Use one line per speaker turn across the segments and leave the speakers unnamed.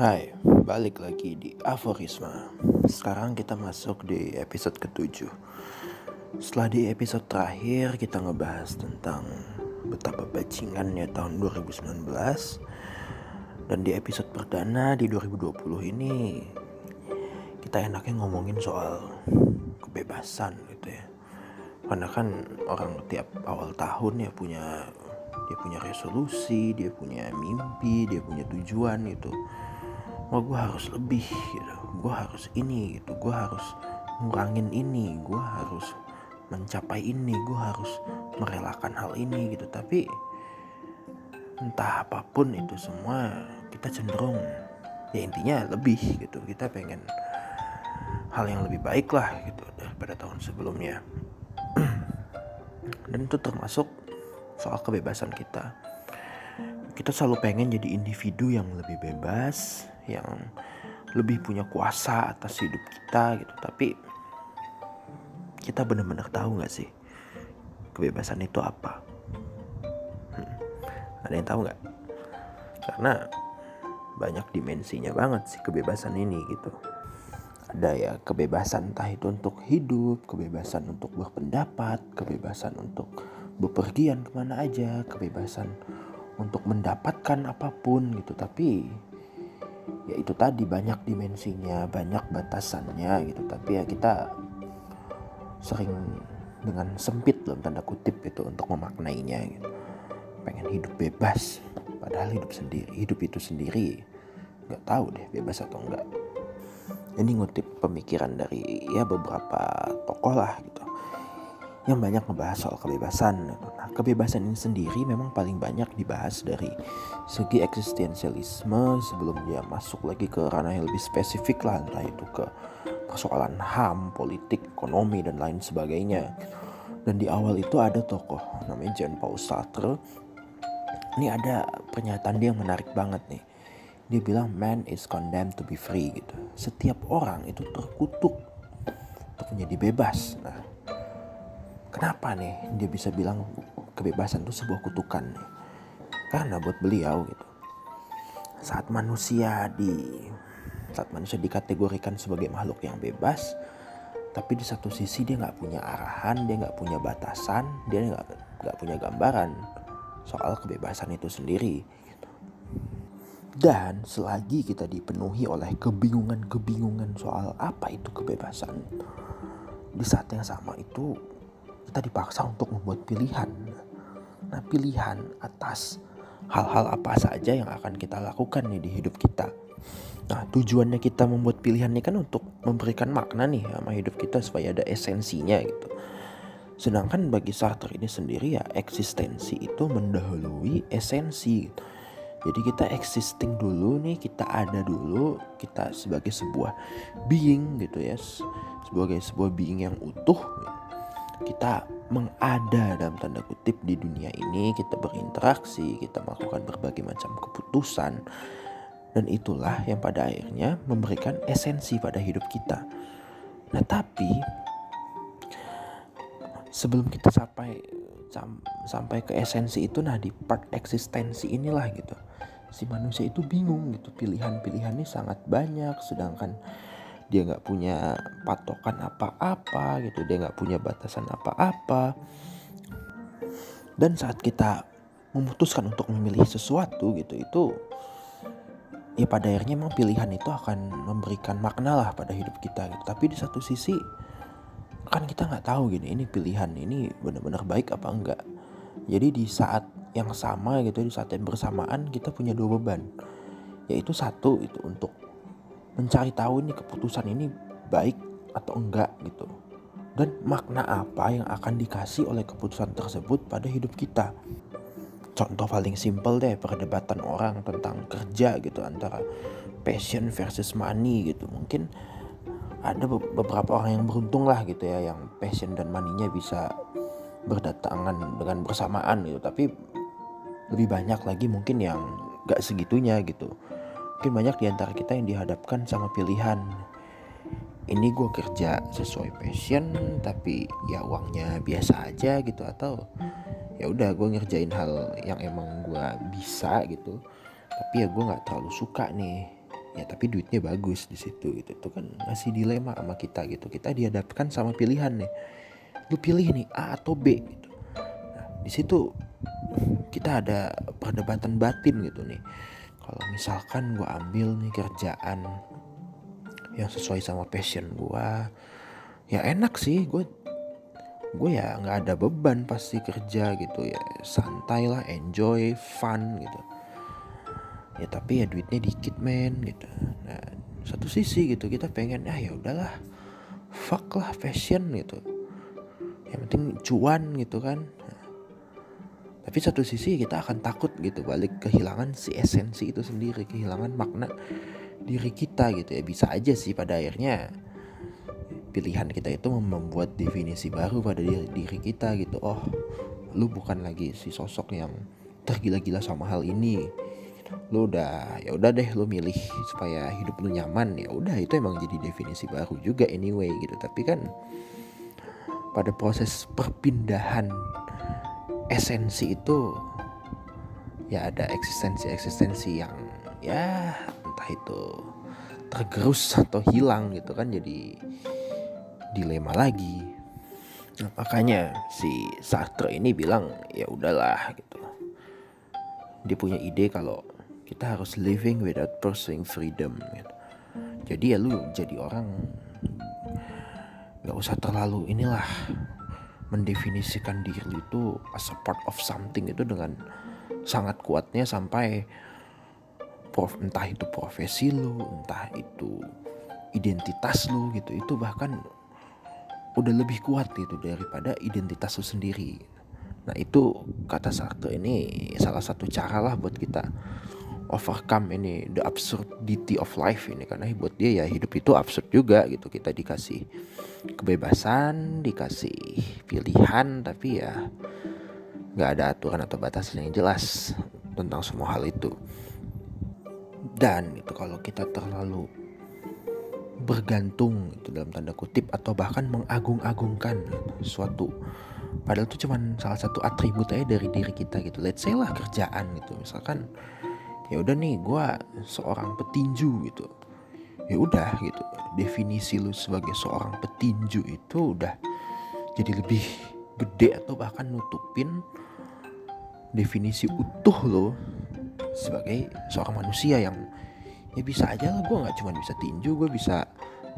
Hai, balik lagi di Aforisma. Sekarang kita masuk di episode ketujuh. Setelah di episode terakhir kita ngebahas tentang Betapa bajingannya tahun 2019 Dan di episode perdana di 2020 ini Kita enaknya ngomongin soal kebebasan gitu ya. Karena kan orang tiap awal tahun ya punya dia punya resolusi, dia punya mimpi, dia punya tujuan gitu. Wah gue harus lebih gitu, gue harus ini gitu, gue harus ngurangin ini, gue harus mencapai ini, gue harus merelakan hal ini gitu. Tapi entah apa pun itu semua kita cenderung ya intinya lebih gitu. Kita pengen hal yang lebih baik lah gitu daripada tahun sebelumnya. Dan itu termasuk soal kebebasan kita. Kita selalu pengen jadi individu yang lebih bebas, yang lebih punya kuasa atas hidup kita gitu. Tapi kita benar-benar tahu nggak sih kebebasan itu apa? Hmm. Ada yang tahu nggak? Karena banyak dimensinya banget sih kebebasan ini gitu. Ada ya kebebasan entah itu untuk hidup, kebebasan untuk berpendapat, kebebasan untuk bepergian ke mana aja kebebasan untuk mendapatkan apa pun gitu tapi ya itu tadi banyak dimensinya banyak batasannya gitu. Tapi ya kita sering dengan sempit dalam tanda kutip itu untuk memaknainya gitu. Pengen hidup bebas padahal hidup sendiri hidup itu sendiri nggak tahu deh bebas atau enggak ini ngutip pemikiran dari ya beberapa tokoh lah gitu yang banyak membahas soal kebebasan. Nah, kebebasan ini sendiri memang paling banyak dibahas dari segi eksistensialisme sebelum dia masuk lagi ke ranah yang lebih spesifik lah, entah itu ke persoalan HAM, politik, ekonomi, dan lain sebagainya. Dan di awal itu ada tokoh namanya Jean Paul Sartre. Ini ada pernyataan dia yang menarik banget nih. Dia bilang man is condemned to be free gitu. Setiap orang itu terkutuk untuk menjadi bebas. Nah, Kenapa nih dia bisa bilang kebebasan itu sebuah kutukan nih? Karena buat beliau gitu. Saat manusia di saat manusia dikategorikan sebagai makhluk yang bebas, tapi di satu sisi dia nggak punya arahan, dia nggak punya batasan, dia nggak nggak punya gambaran soal kebebasan itu sendiri. Gitu. Dan selagi kita dipenuhi oleh kebingungan-kebingungan soal apa itu kebebasan, di saat yang sama itu kita dipaksa untuk membuat pilihan. Nah, pilihan atas hal-hal apa saja yang akan kita lakukan nih di hidup kita. Nah, tujuannya kita membuat pilihan ini kan untuk memberikan makna nih sama hidup kita supaya ada esensinya gitu. Sedangkan bagi Sartre ini sendiri ya eksistensi itu mendahului esensi. Gitu. Jadi kita existing dulu nih, kita ada dulu, kita sebagai sebuah being gitu ya, sebagai sebuah being yang utuh. Kita mengada dalam tanda kutip di dunia ini, kita berinteraksi, kita melakukan berbagai macam keputusan, dan itulah yang pada akhirnya memberikan esensi pada hidup kita. Nah, tapi sebelum kita sampai sampai ke esensi itu, nah di part eksistensi inilah gitu, si manusia itu bingung gitu, pilihan-pilihannya sangat banyak, sedangkan dia nggak punya patokan apa-apa gitu dia nggak punya batasan apa-apa. Dan saat kita memutuskan untuk memilih sesuatu gitu itu ya pada akhirnya memang pilihan itu akan memberikan makna lah pada hidup kita gitu. tapi di satu sisi kan kita nggak tahu gini ini pilihan ini benar-benar baik apa enggak. Jadi di saat yang sama gitu di saat yang bersamaan kita punya dua beban. Yaitu satu itu untuk mencari tahu ini keputusan ini baik atau enggak gitu. Dan makna apa yang akan dikasih oleh keputusan tersebut pada hidup kita? Contoh paling simpel deh perdebatan orang tentang kerja gitu antara passion versus money gitu. Mungkin ada beberapa orang yang beruntung lah gitu ya yang passion dan money-nya bisa berdatangan dengan bersamaan gitu. Tapi lebih banyak lagi mungkin yang gak segitunya gitu Mungkin banyak di antara kita yang dihadapkan sama pilihan. Ini gue kerja sesuai passion, tapi ya uangnya biasa aja gitu atau ya udah gue ngerjain hal yang emang gue bisa gitu. Tapi ya gue nggak terlalu suka nih. Ya tapi duitnya bagus di situ gitu. Itu kan masih dilema sama kita gitu. Kita dihadapkan sama pilihan nih. Lu pilih nih A atau B gitu. Nah, di situ kita ada perdebatan batin gitu nih kalau misalkan gue ambil nih kerjaan yang sesuai sama passion gue ya enak sih. Gue gue ya nggak ada beban pasti kerja gitu ya. Santai lah enjoy fun gitu. Ya tapi ya duitnya dikit men gitu. Nah satu sisi gitu kita pengen ah ya udahlah fuck lah fashion gitu. Yang penting cuan gitu kan tapi satu sisi kita akan takut gitu balik kehilangan si esensi itu sendiri kehilangan makna diri kita gitu ya. Bisa aja sih pada akhirnya pilihan kita itu membuat definisi baru pada diri, diri kita gitu. Oh lu bukan lagi si sosok yang tergila-gila sama hal ini. Lu udah ya udah deh lu milih supaya hidup lu nyaman. Ya udah itu emang jadi definisi baru juga anyway gitu. Tapi kan pada proses perpindahan esensi itu ya ada eksistensi-eksistensi yang ya entah itu tergerus atau hilang gitu kan jadi dilema lagi nah, makanya si Sartre ini bilang ya udahlah gitu dia punya ide kalau kita harus living without pursuing freedom gitu. jadi ya lu jadi orang nggak usah terlalu inilah mendefinisikan diri itu as a part of something itu dengan sangat kuatnya sampai prof, entah itu profesi lu entah itu identitas lu gitu itu bahkan udah lebih kuat gitu daripada identitas lu sendiri. Nah itu kata Sartre ini salah satu cara lah buat kita overcome ini the absurdity of life ini. Karena buat dia ya hidup itu absurd juga gitu. Kita dikasih kebebasan dikasih pilihan tapi ya nggak ada aturan atau batasan yang jelas tentang semua hal itu. Dan itu kalau kita terlalu bergantung itu dalam tanda kutip atau bahkan mengagung-agungkan suatu padahal itu cuman salah satu atribut aja dari diri kita gitu. Let's say lah kerjaan gitu. Misalkan ya udah nih gue seorang petinju gitu. Ya udah gitu. Definisi lu sebagai seorang petinju itu udah jadi lebih gede atau bahkan nutupin definisi utuh lo sebagai seorang manusia yang ya bisa aja lah gue nggak cuma bisa tinju gue bisa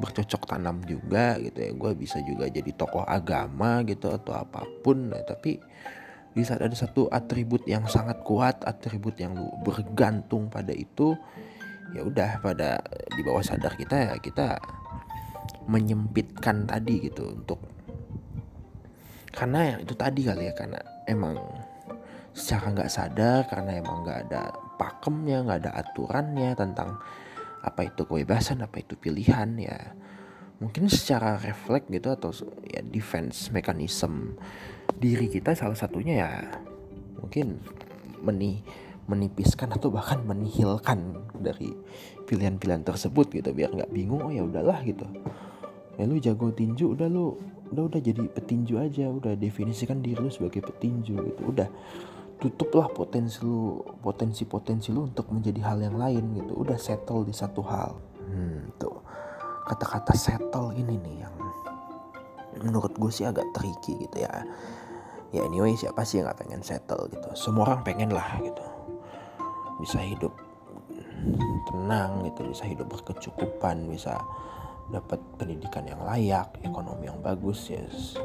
bercocok tanam juga gitu ya. Gue bisa juga jadi tokoh agama gitu atau apa pun nah, tapi di saat ada satu atribut yang sangat kuat atribut yang lu bergantung pada itu ya udah pada di bawah sadar kita ya kita menyempitkan tadi gitu untuk karena ya itu tadi kali ya karena emang secara nggak sadar karena emang nggak ada pakemnya nggak ada aturannya tentang apa itu kebebasan apa itu pilihan ya. Mungkin secara refleks gitu atau ya defense mechanism diri kita salah satunya ya mungkin meni menipiskan atau bahkan menihilkan dari pilihan-pilihan tersebut gitu biar nggak bingung oh ya udahlah gitu. Ya lu jago tinju udah lu udah udah jadi petinju aja udah definisikan diri lu sebagai petinju gitu. Udah tutuplah potensi lu potensi potensi lu untuk menjadi hal yang lain gitu. Udah settle di satu hal. Hmm, tuh. Kata-kata settle ini nih yang menurut gue sih agak tricky gitu ya ya anyway siapa sih yang gak pengen settle gitu? Semua orang pengen lah gitu. Bisa hidup tenang gitu bisa hidup berkecukupan bisa dapat pendidikan yang layak ekonomi yang bagus ya yes.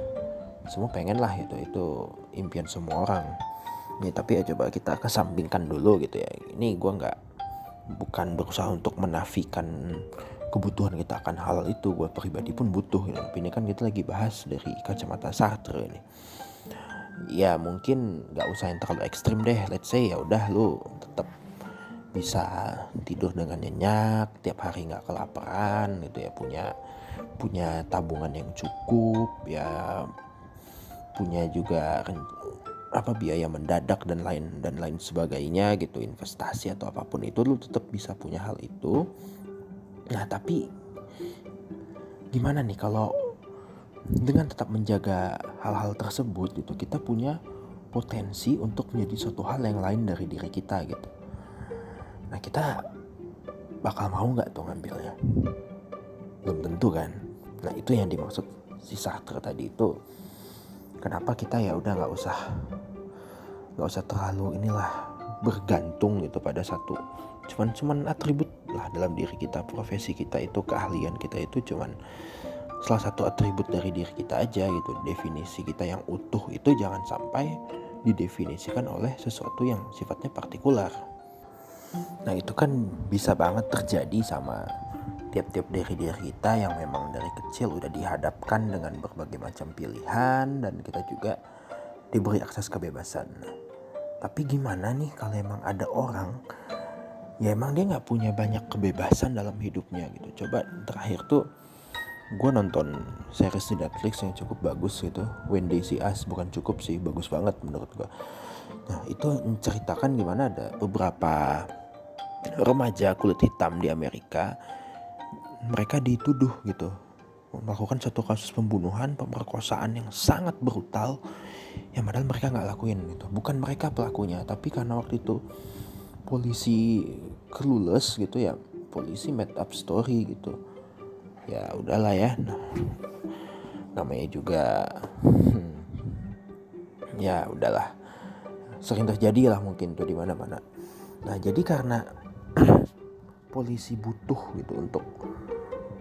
semua pengen lah gitu itu impian semua orang. Ya tapi ya coba kita kesampingkan dulu gitu ya. Ini gue nggak bukan berusaha untuk menafikan kebutuhan kita akan hal itu. Gue pribadi pun butuh ya. tapi ini kan kita lagi bahas dari kacamata Sartre ini ya mungkin nggak usah yang terlalu ekstrim deh. Let's say ya udah lu tetap bisa tidur dengan nyenyak tiap hari nggak kelaparan gitu ya. Punya punya tabungan yang cukup ya punya juga apa biaya mendadak dan lain dan lain sebagainya gitu. Investasi atau apa pun itu lu tetap bisa punya hal itu. Nah tapi gimana nih kalau dengan tetap menjaga hal-hal tersebut gitu kita punya potensi untuk menjadi suatu hal yang lain dari diri kita gitu. Nah kita bakal mau nggak tuh ngambilnya? Belum tentu kan? Nah itu yang dimaksud si Sartre tadi itu. Kenapa kita ya udah nggak usah nggak usah terlalu inilah bergantung gitu pada satu. Cuman cuman atribut lah dalam diri kita profesi kita itu keahlian kita itu cuman salah satu atribut dari diri kita aja gitu. Definisi kita yang utuh itu jangan sampai didefinisikan oleh sesuatu yang sifatnya partikular. Nah itu kan bisa banget terjadi sama tiap-tiap dari diri kita yang memang dari kecil udah dihadapkan dengan berbagai macam pilihan dan kita juga diberi akses kebebasan. Tapi gimana nih kalau emang ada orang ya emang dia nggak punya banyak kebebasan dalam hidupnya gitu. Coba terakhir tuh gue nonton series di Netflix yang cukup bagus gitu. When They See Us bukan cukup sih bagus banget menurut gue nah itu menceritakan gimana ada beberapa remaja kulit hitam di Amerika mereka dituduh gitu melakukan satu kasus pembunuhan pemerkosaan yang sangat brutal yang padahal mereka nggak lakuin gitu. Bukan mereka pelakunya tapi karena waktu itu polisi clueless gitu ya polisi made up story gitu ya udahlah ya. Nah, namanya juga hmm, ya udahlah. Sering terjadi lah mungkin tuh di mana mana nah jadi karena polisi butuh gitu untuk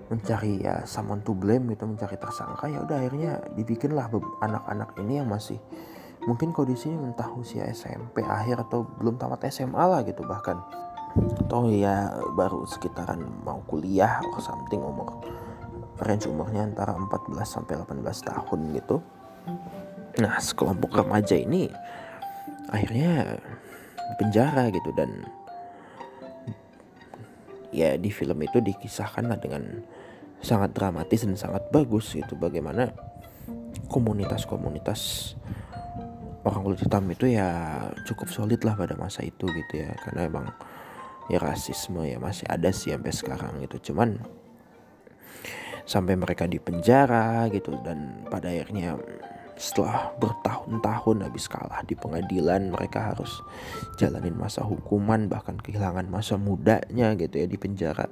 mencari ya someone to blame gitu mencari tersangka ya udah akhirnya dibikinlah anak-anak ini yang masih mungkin kondisinya entah usia SMP akhir atau belum tamat SMA lah gitu bahkan atau ya baru sekitaran mau kuliah or something umur range umurnya antara 14 sampai 18 tahun gitu. Nah sekelompok remaja ini akhirnya penjara gitu dan ya di film itu dikisahkan lah dengan sangat dramatis dan sangat bagus gitu. Bagaimana komunitas-komunitas orang kulit hitam itu ya cukup solid lah pada masa itu gitu ya. Karena emang ya rasisme ya masih ada sih sampai sekarang gitu. Cuman sampai mereka di penjara gitu dan pada akhirnya setelah bertahun-tahun habis kalah di pengadilan mereka harus jalanin masa hukuman bahkan kehilangan masa mudanya gitu ya di penjara.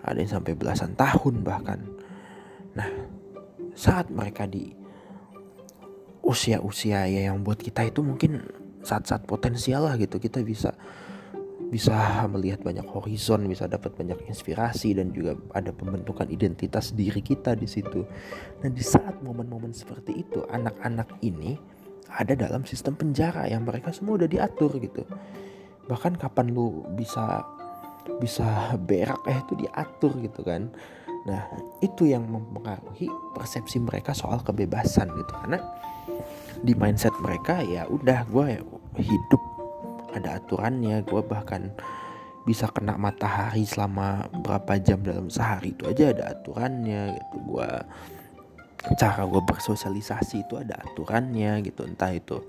Ada yang sampai belasan tahun bahkan. Nah saat mereka di usia-usia ya yang buat kita itu mungkin saat-saat potensial lah gitu kita bisa bisa melihat banyak horizon, bisa dapat banyak inspirasi dan juga ada pembentukan identitas diri kita di situ. Nah, di saat momen-momen seperti itu, anak-anak ini ada dalam sistem penjara yang mereka semua udah diatur gitu. Bahkan kapan lu bisa bisa berak eh itu diatur gitu kan. Nah, itu yang mempengaruhi persepsi mereka soal kebebasan gitu karena di mindset mereka ya udah gue hidup ada aturannya gue bahkan bisa kena matahari selama berapa jam dalam sehari. Itu aja ada aturannya gitu. Gue cara gue bersosialisasi itu ada aturannya gitu. Entah itu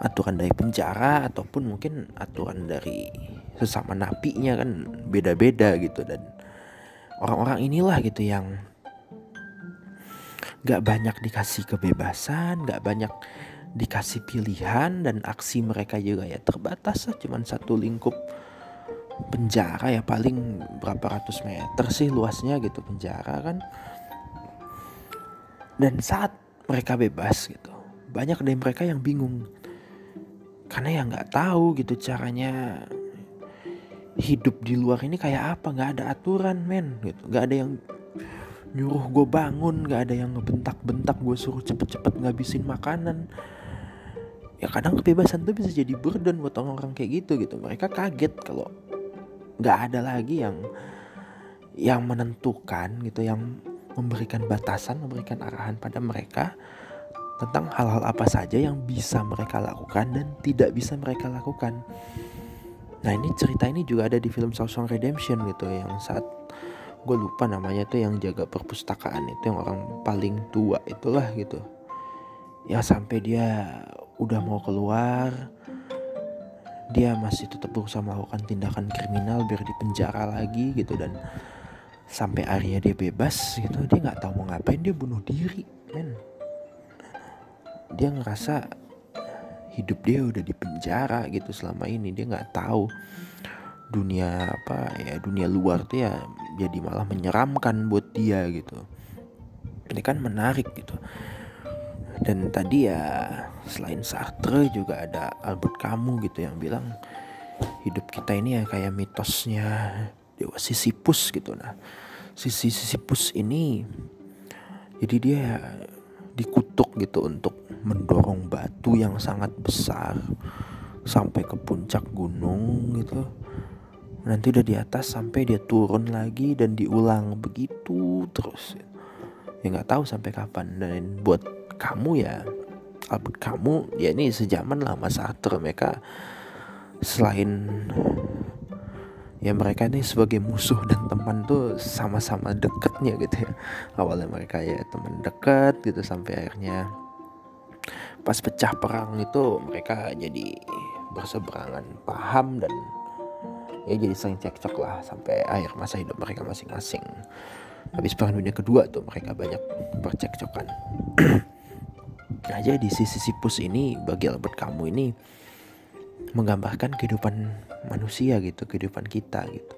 aturan dari penjara ataupun mungkin aturan dari sesama napinya kan beda-beda gitu. Dan orang-orang inilah gitu yang gak banyak dikasih kebebasan, gak banyak dikasih pilihan dan aksi mereka juga ya. Terbatas lah cuman satu lingkup penjara ya paling berapa ratus meter sih luasnya gitu penjara kan. Dan saat mereka bebas gitu banyak dari mereka yang bingung. Karena ya nggak tahu gitu caranya hidup di luar ini kayak apa nggak ada aturan men gitu. Nggak ada yang nyuruh gue bangun nggak ada yang ngebentak-bentak gue suruh cepet-cepet ngabisin makanan ya kadang kebebasan tuh bisa jadi burden buat orang-orang kayak gitu gitu. Mereka kaget kalau nggak ada lagi yang yang menentukan gitu yang memberikan batasan memberikan arahan pada mereka tentang hal-hal apa saja yang bisa mereka lakukan dan tidak bisa mereka lakukan. Nah ini cerita ini juga ada di film Shawshank Redemption gitu yang saat gue lupa namanya tuh yang jaga perpustakaan itu yang orang paling tua itulah gitu. Ya sampai dia udah mau keluar dia masih tetap berusaha melakukan tindakan kriminal biar dipenjara lagi gitu. Dan sampai akhirnya dia bebas gitu dia nggak tahu mau ngapain dia bunuh diri men. Dia ngerasa hidup dia udah di penjara gitu selama ini dia nggak tahu dunia apa ya dunia luar tuh ya jadi malah menyeramkan buat dia gitu. Ini kan menarik gitu dan tadi ya selain Sartre juga ada Albert Camus gitu yang bilang hidup kita ini ya kayak mitosnya dewa Sisyphus gitu. Nah sisi Sisyphus ini jadi dia dikutuk gitu untuk mendorong batu yang sangat besar sampai ke puncak gunung gitu. Nanti udah di atas sampai dia turun lagi dan diulang begitu terus ya nggak tahu sampai kapan. Dan buat kamu ya Albert kamu ya ini sejaman lah Mas Arthur mereka selain ya mereka ini sebagai musuh dan teman tuh sama-sama deketnya gitu ya. Awalnya mereka ya teman dekat gitu sampai akhirnya pas pecah perang itu mereka jadi berseberangan paham dan ya jadi sering cekcok lah sampai akhir masa hidup mereka masing-masing habis perang dunia kedua tuh mereka banyak percekcokan nah jadi sisi sipus ini bagi Albert kamu ini menggambarkan kehidupan manusia gitu kehidupan kita gitu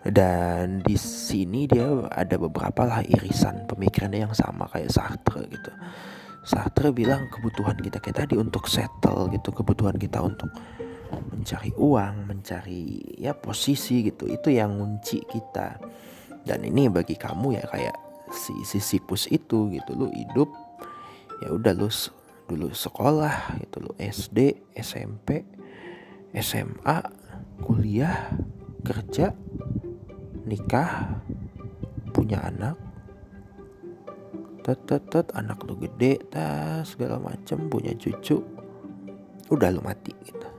dan di sini dia ada beberapa lah irisan pemikirannya yang sama kayak Sartre gitu Sartre bilang kebutuhan kita kita tadi untuk settle gitu kebutuhan kita untuk mencari uang, mencari ya posisi gitu. Itu yang ngunci kita. Dan ini bagi kamu ya kayak si Sisyphus itu gitu. Lu hidup ya udah lu dulu sekolah gitu lu SD, SMP, SMA, kuliah, kerja, nikah, punya anak, tet tet tet anak lu gede tas segala macem punya cucu udah lu mati gitu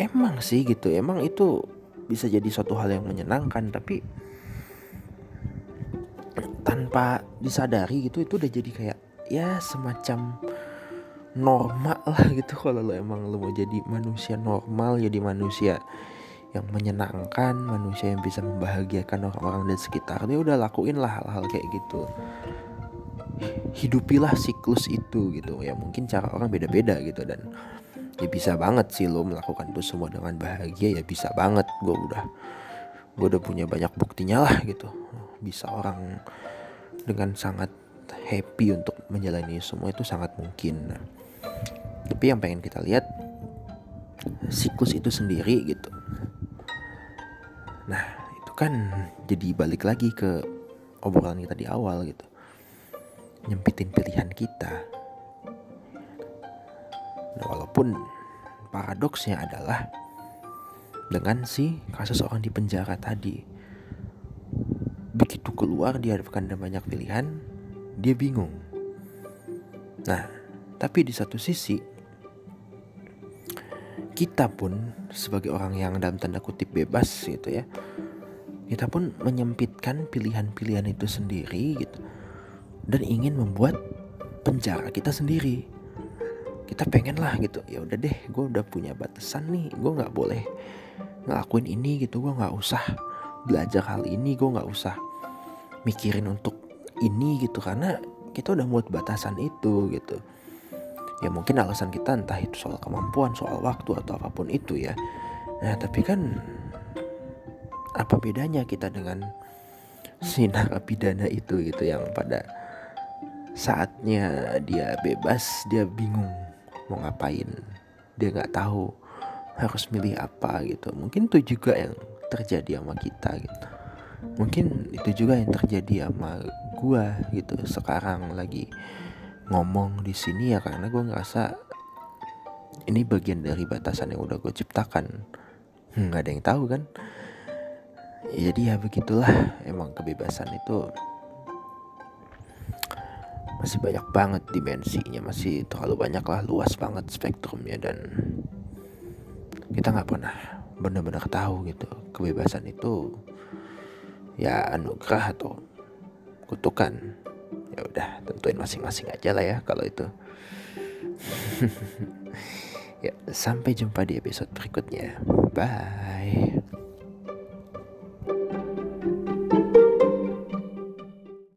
emang sih gitu emang itu bisa jadi suatu hal yang menyenangkan tapi tanpa disadari gitu itu udah jadi kayak ya semacam normal lah gitu. Kalau lo emang lo mau jadi manusia normal jadi manusia yang menyenangkan manusia yang bisa membahagiakan orang-orang di sekitar dia udah lakuin lah hal-hal kayak gitu. Hidupilah siklus itu gitu. Ya mungkin cara orang beda-beda gitu dan ya bisa banget sih lo melakukan itu semua dengan bahagia ya bisa banget. Gue udah gue udah punya banyak buktinya lah gitu. Bisa orang dengan sangat happy untuk menjalani semua itu sangat mungkin. Nah, tapi yang pengen kita lihat siklus itu sendiri gitu. Nah itu kan jadi balik lagi ke obrolan kita di awal gitu. Nyempitin pilihan kita walaupun paradoksnya adalah dengan si kasus orang di penjara tadi. Begitu keluar dia ada banyak pilihan, dia bingung. Nah, tapi di satu sisi kita pun sebagai orang yang dalam tanda kutip bebas gitu ya. Kita pun menyempitkan pilihan-pilihan itu sendiri gitu. Dan ingin membuat penjara kita sendiri kita pengen lah gitu. Ya udah deh gue udah punya batasan nih. Gue nggak boleh ngelakuin ini gitu. Gue nggak usah belajar hal ini. Gue nggak usah mikirin untuk ini gitu. Karena kita udah buat batasan itu gitu. Ya mungkin alasan kita entah itu soal kemampuan soal waktu atau apa pun itu ya. Nah tapi kan apa bedanya kita dengan si narapidana itu gitu? Yang pada saatnya dia bebas dia bingung mau ngapain? Dia nggak tahu harus milih apa gitu. Mungkin itu juga yang terjadi sama kita gitu. Mungkin itu juga yang terjadi sama gua gitu. Sekarang lagi ngomong di sini ya karena gua ngerasa ini bagian dari batasan yang udah gue ciptakan. Hmm, nggak ada yang tahu kan? Jadi ya begitulah. Emang kebebasan itu masih banyak banget dimensinya masih terlalu banyak lah luas banget spektrumnya dan kita nggak pernah benar-benar tahu gitu. Kebebasan itu ya anugerah atau kutukan. Ya udah tentuin masing-masing aja lah ya kalau itu. Ya sampai jumpa di episode berikutnya. Bye